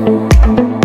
cannot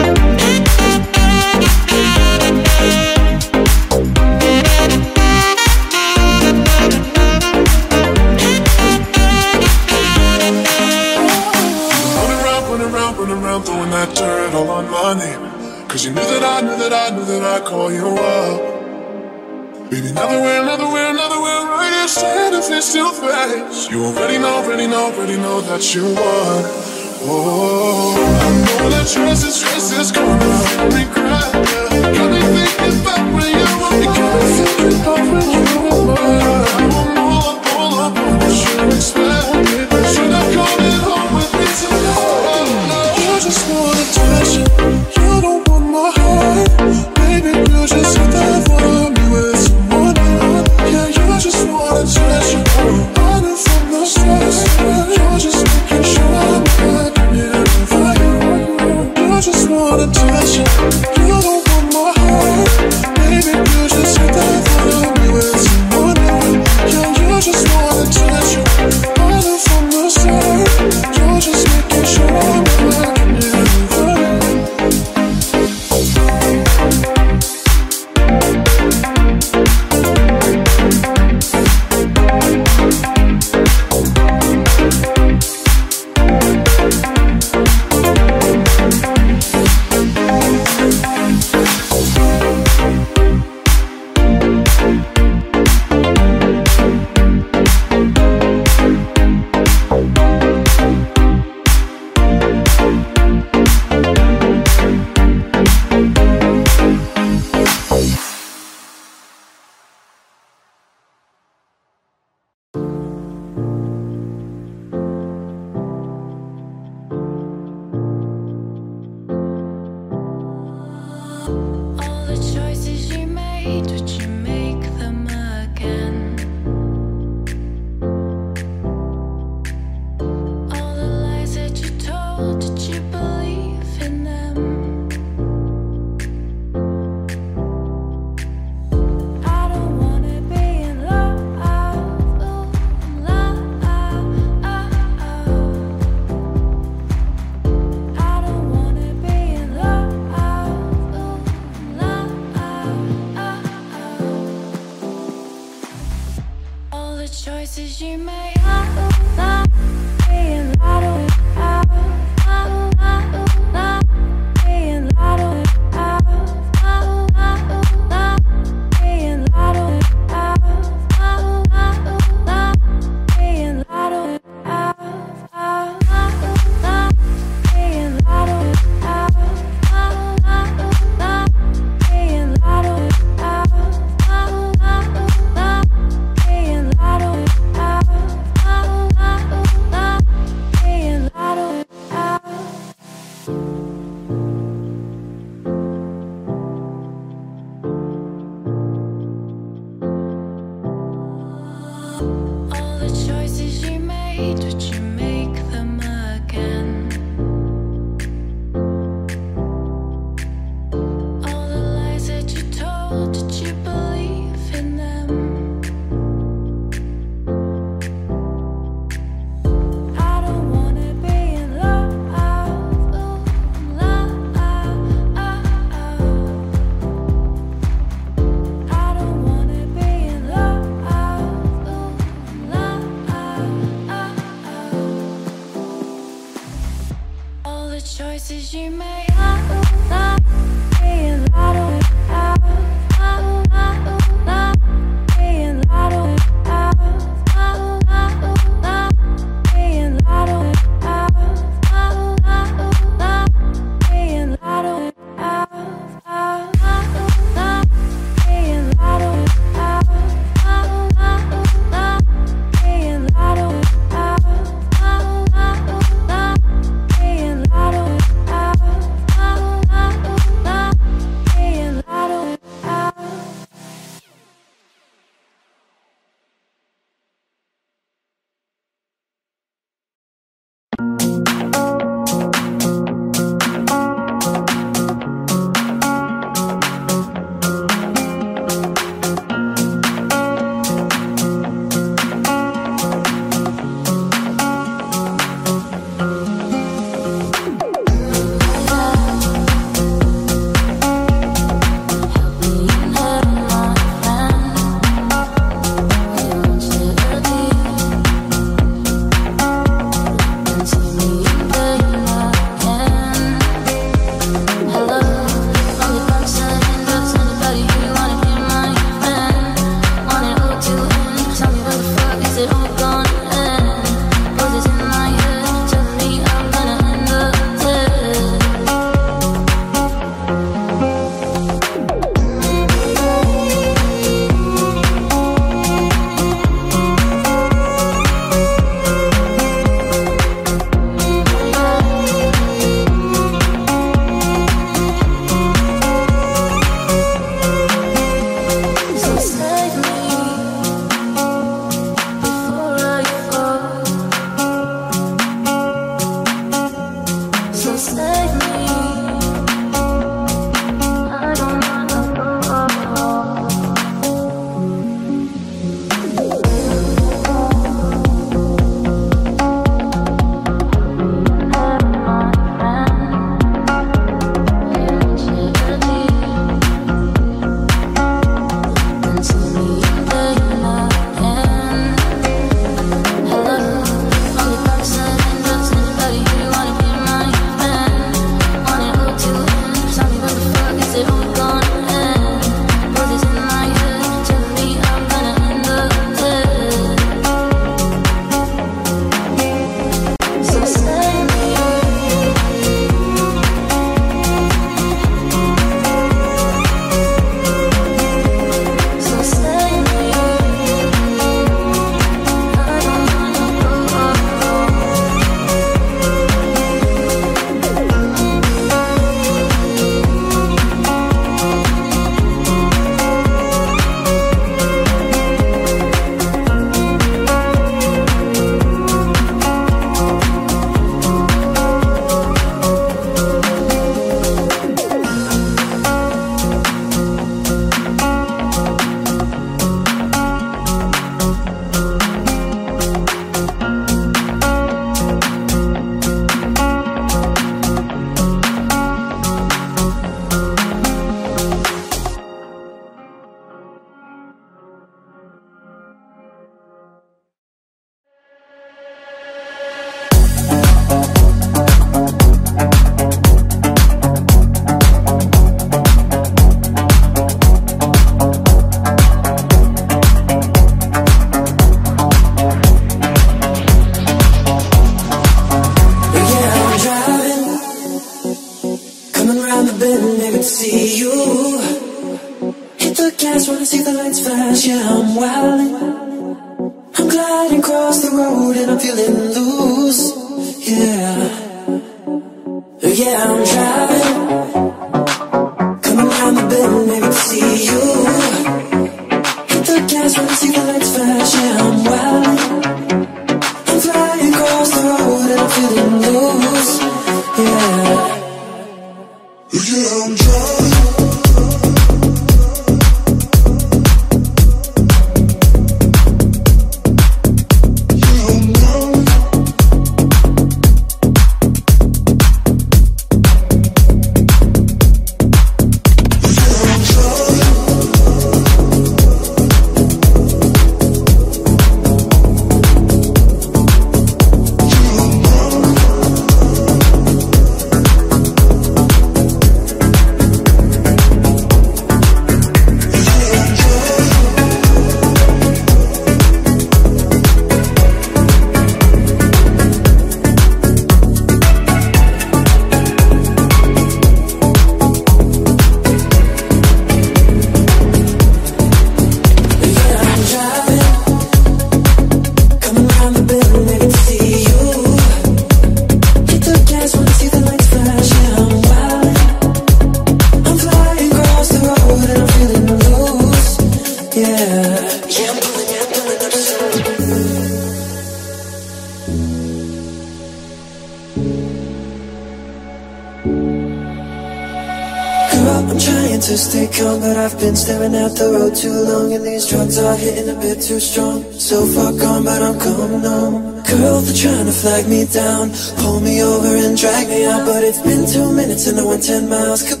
miles.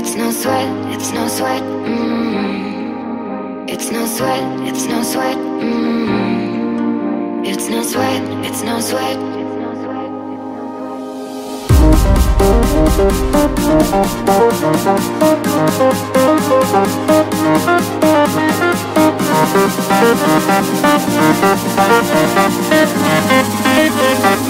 It's no sweat, it's no sweat. Mm. It's no sweat, it's no sweat. Mm. It's no sweat, it's no sweat. It's no sweat, it's no sweat.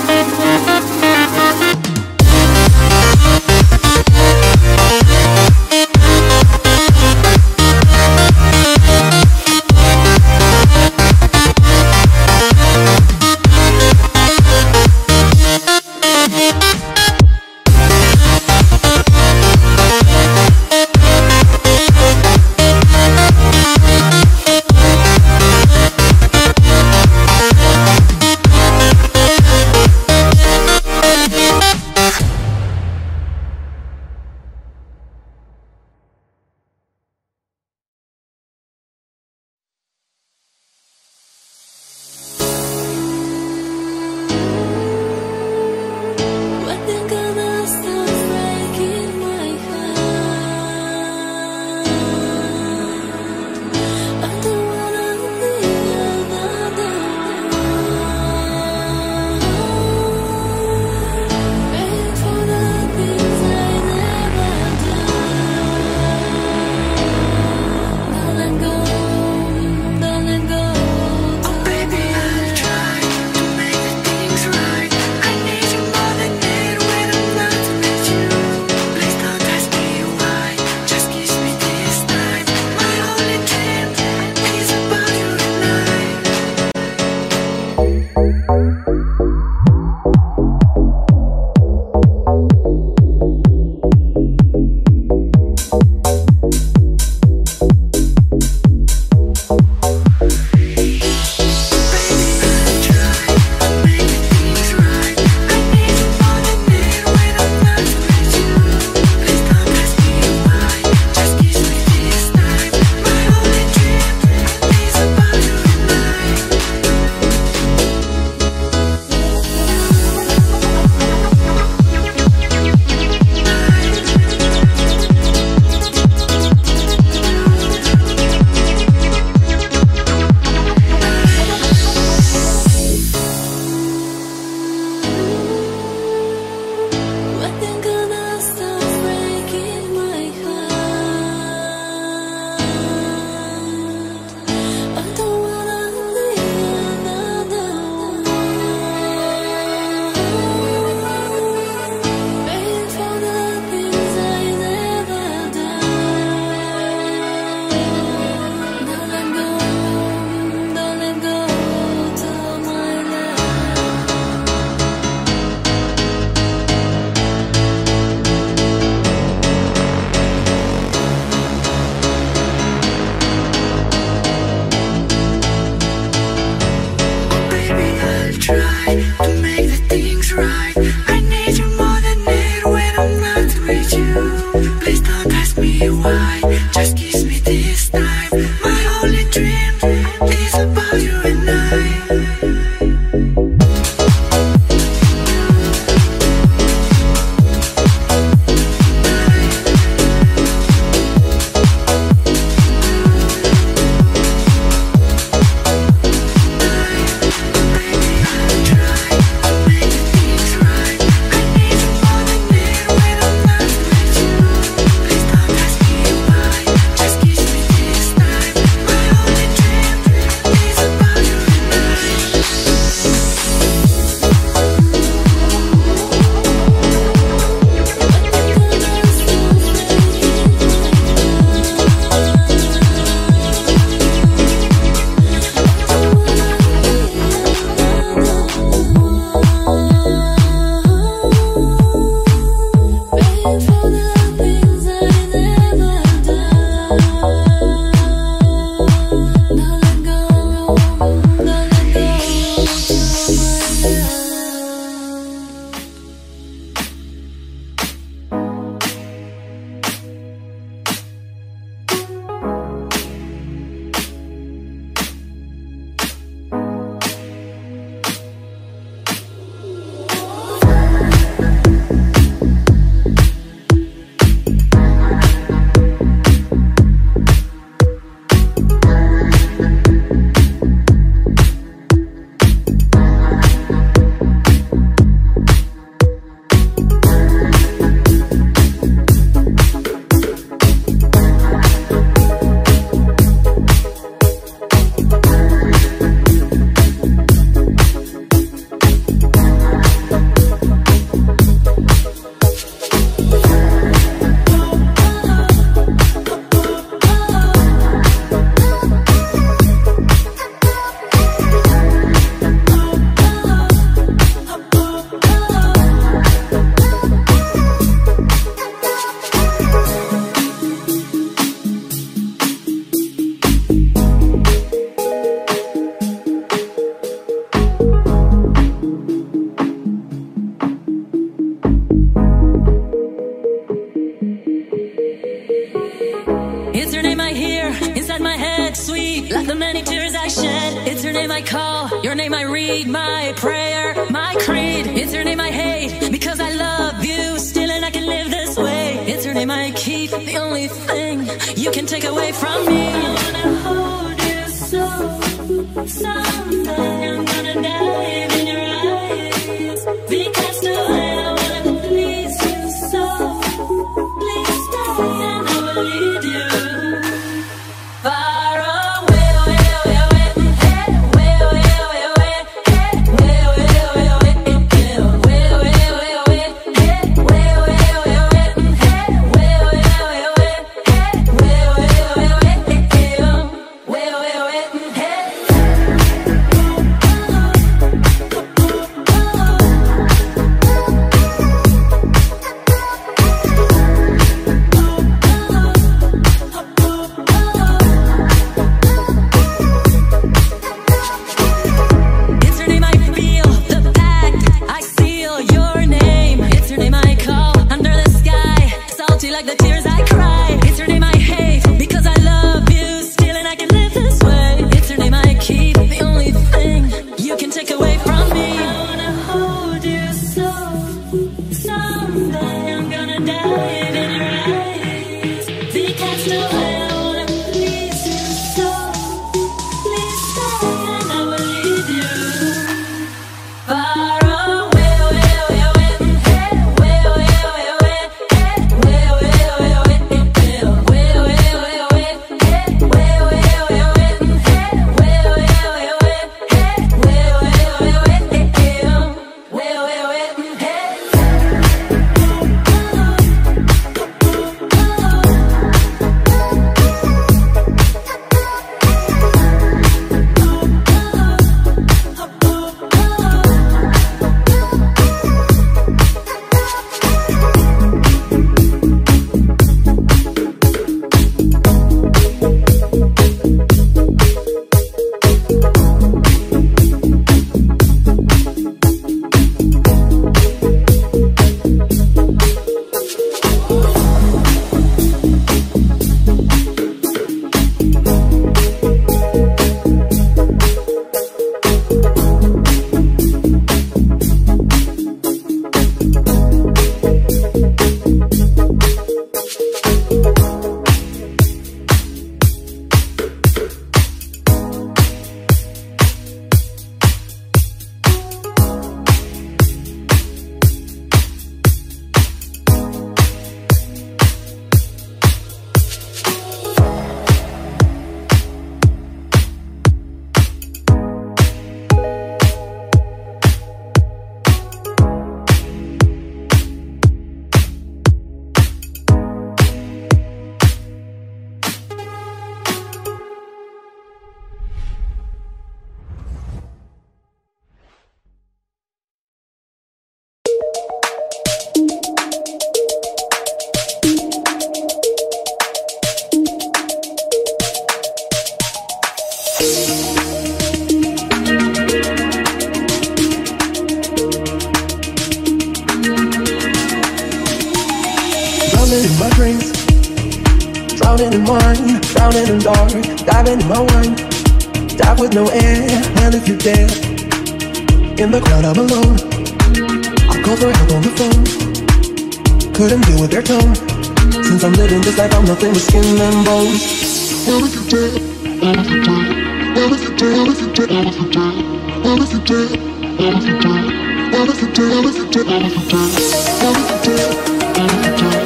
Thank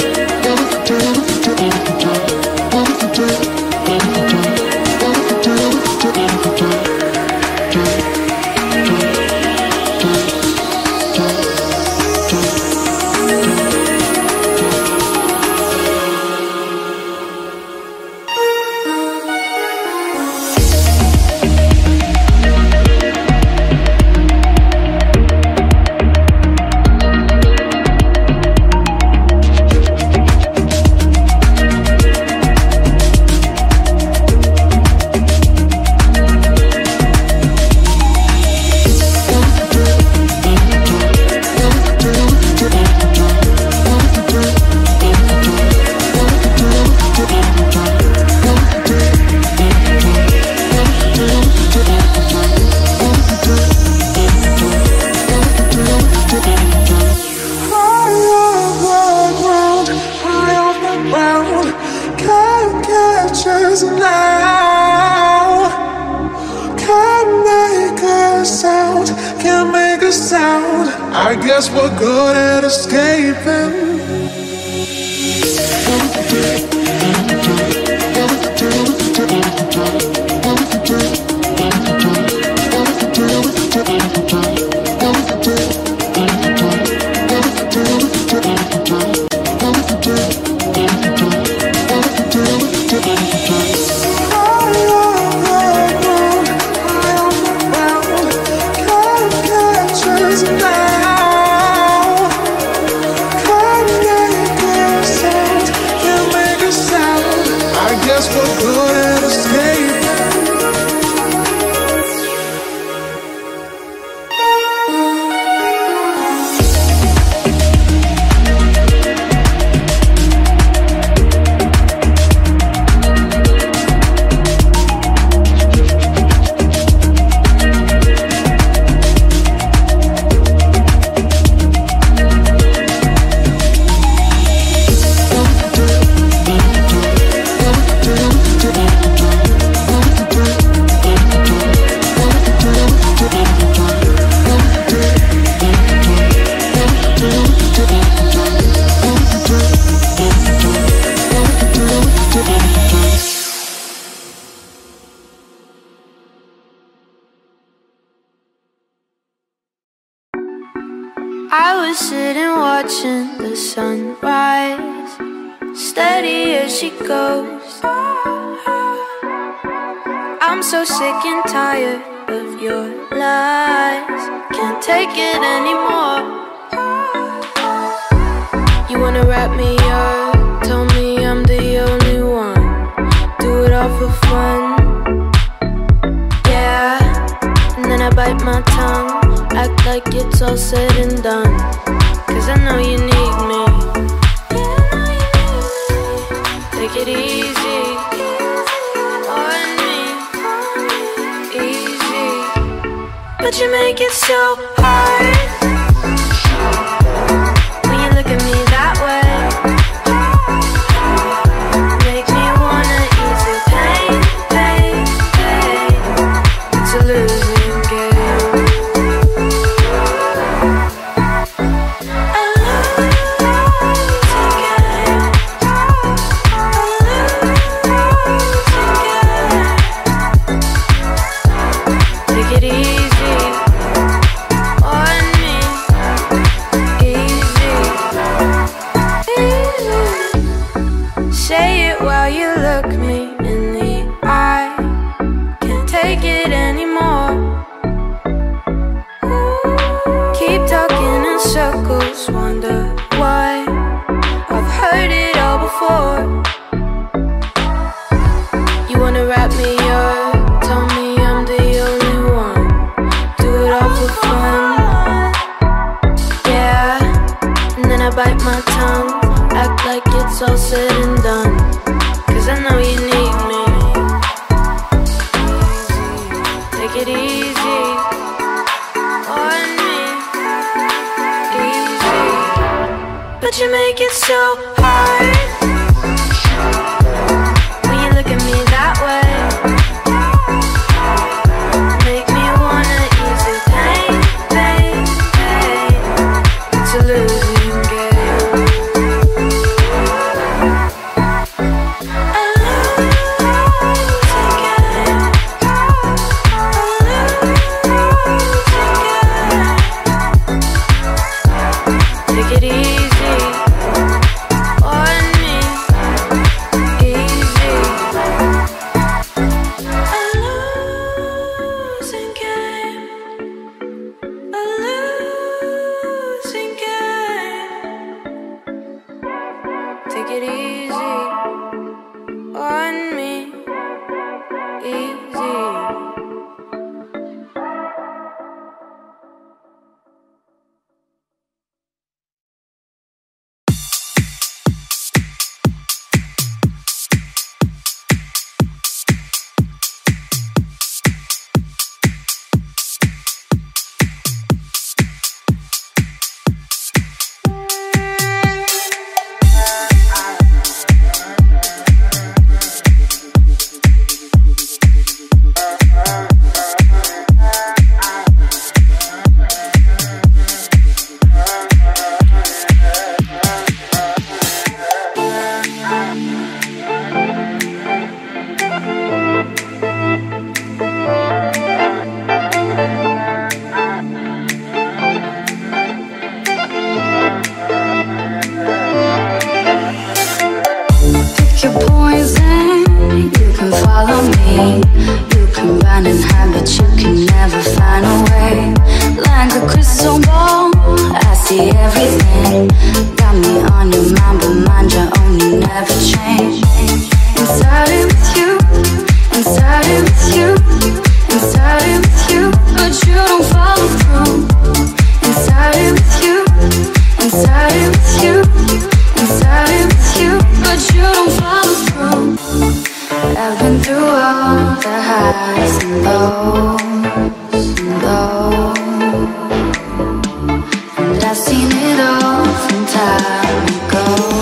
you. you make it so hard? see everything. Got me on your mind, but mind your own, you never change. And started with you, and started with you, and started with you, but you don't follow through. And started with you, and started with you, and started with you, but you don't follow through. I've been through all the highs and lows. I've seen it all from time ago.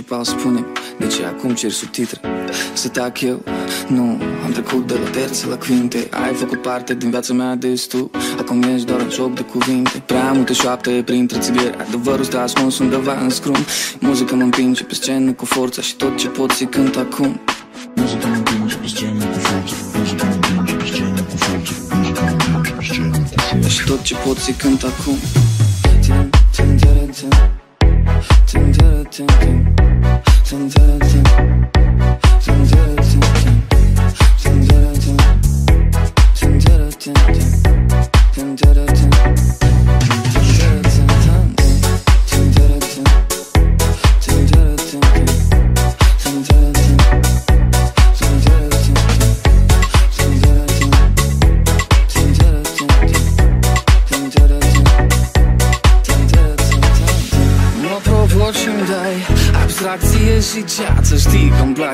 Principal spune De ce acum cer subtitre? Să tac eu? Nu, am trecut de la terțe la quinte Ai făcut parte din viața mea destul Acum ești doar un joc de cuvinte. Prea multe șoapte printre țibieri Adevărul stă ascuns undeva în scrum. Muzica mă împinge pe scenă cu forța Și tot ce pot să cânt acum. Muzica mă împinge pe scenă cu forță Muzica mă împinge pe scenă cu forță Muzica mă împinge pe scenă cu forță Și tot ce pot să cânt acum. Tin, tin, tara, tin. Tin, tara, tin, tin. Tin, 存在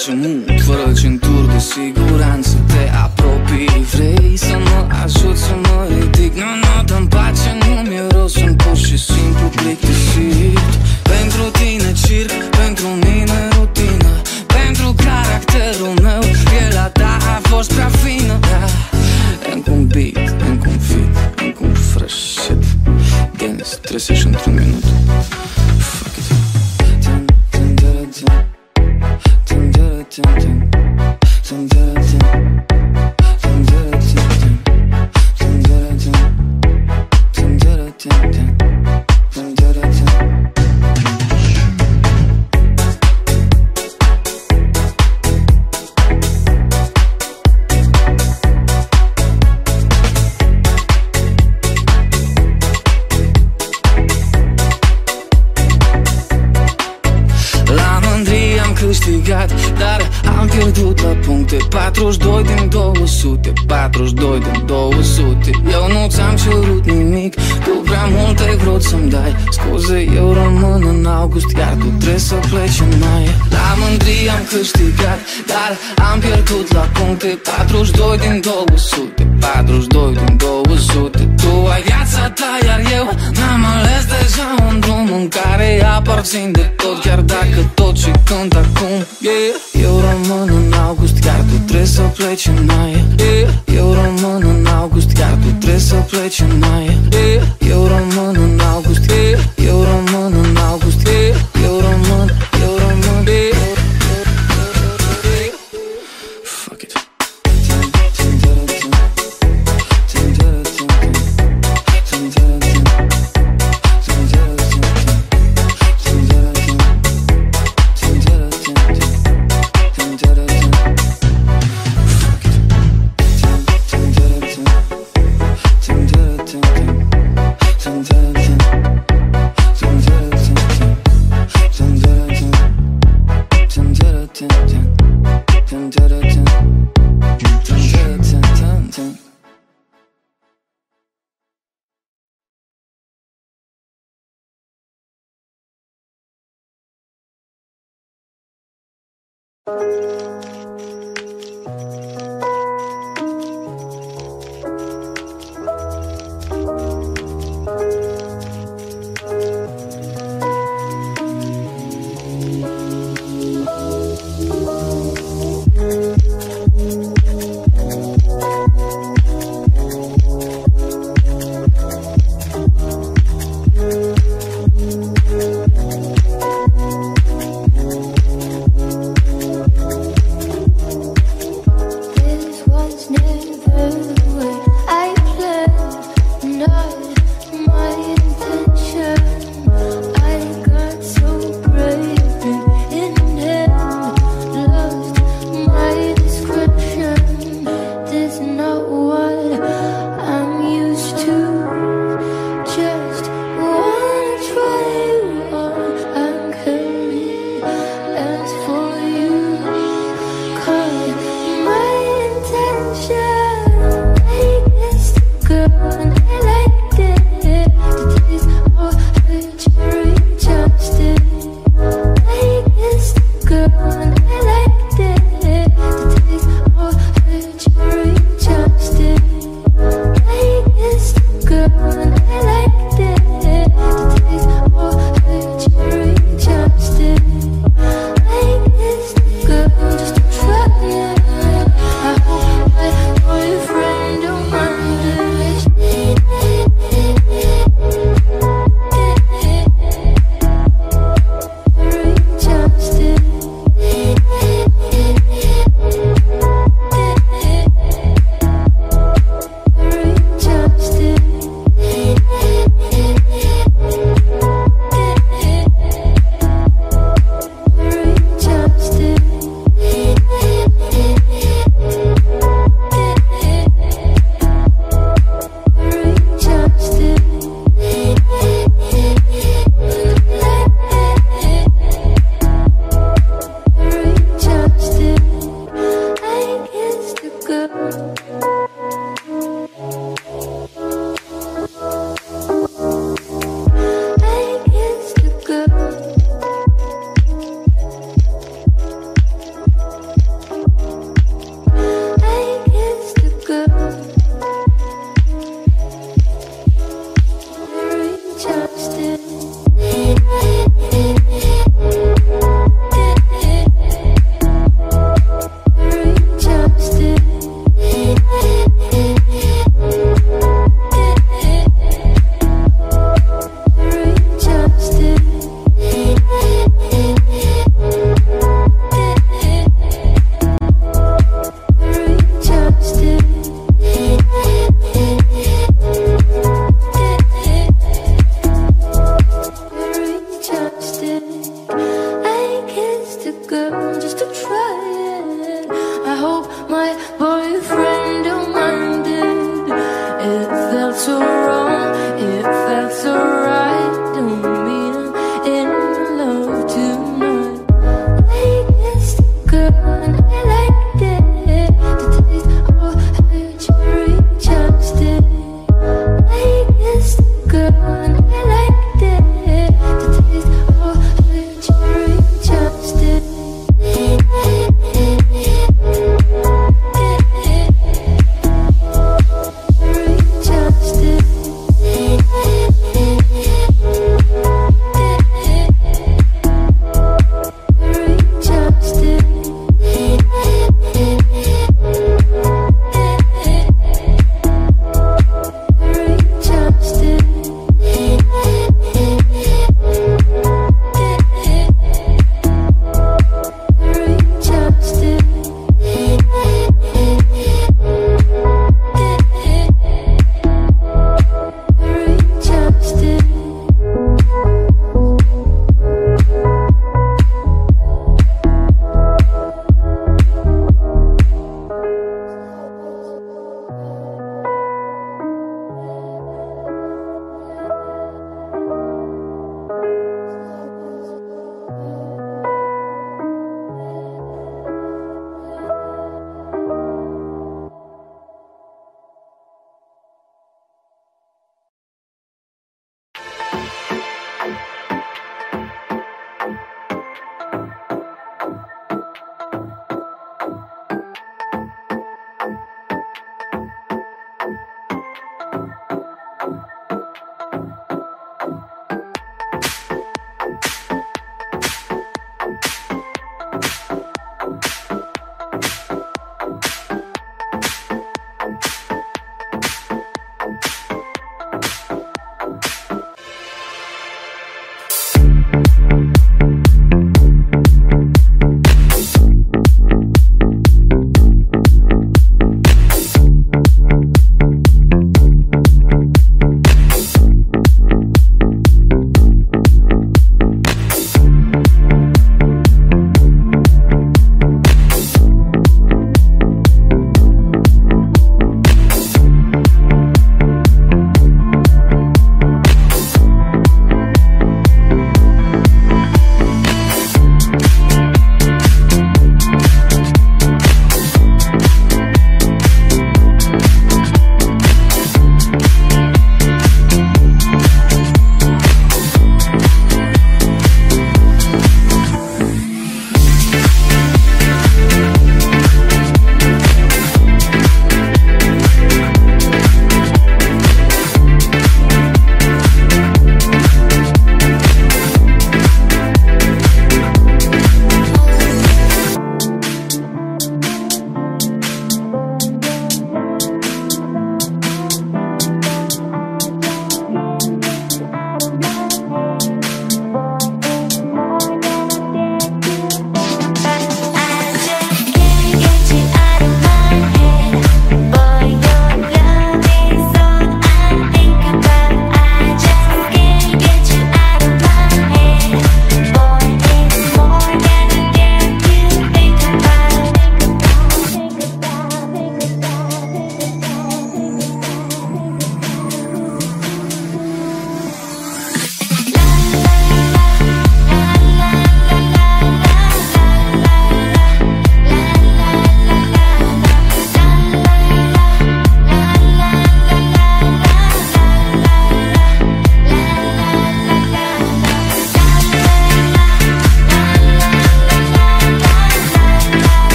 중 vrut să-mi dai Scuze, eu rămân în august Iar tu trebuie să pleci în mai. La mândrie am câștigat Dar am pierdut la puncte. 42 din 200 42 din 200 Tu ai viața ta, iar eu N-am ales deja un drum în care aparțin de tot Chiar dacă tot ce cânt acum yeah. Eu rămân în august, iar tu trebuie să pleci în mai yeah. Eu rămân în august, iar tu trebuie să pleci în mai yeah. Eu rămân în august, yeah.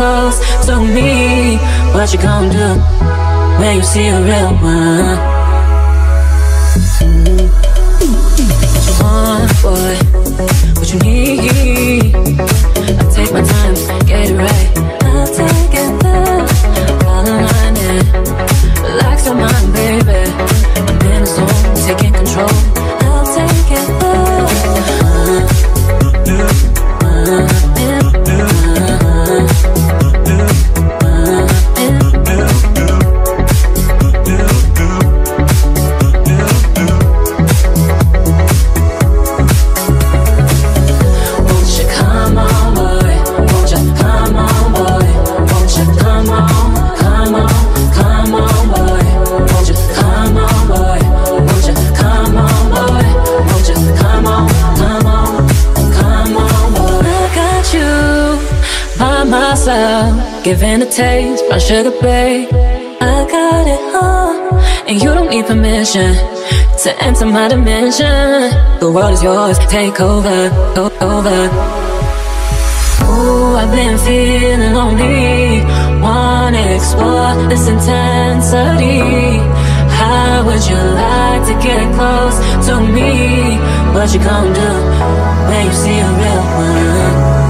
Close to me? What you gonna do when you see a real one? What you want, boy? What you need? I'll take my time, get it right. I'll take it there, while aligning. Relax your mind, baby. I'm in the zone, taking control. Giving a taste from Sugar Bay. I got it, all, And you don't need permission to enter my dimension. The world is yours, take over, go over. Ooh, I've been feeling lonely. Wanna explore this intensity. How would you like to get close to me? What you gonna do when you see a real one?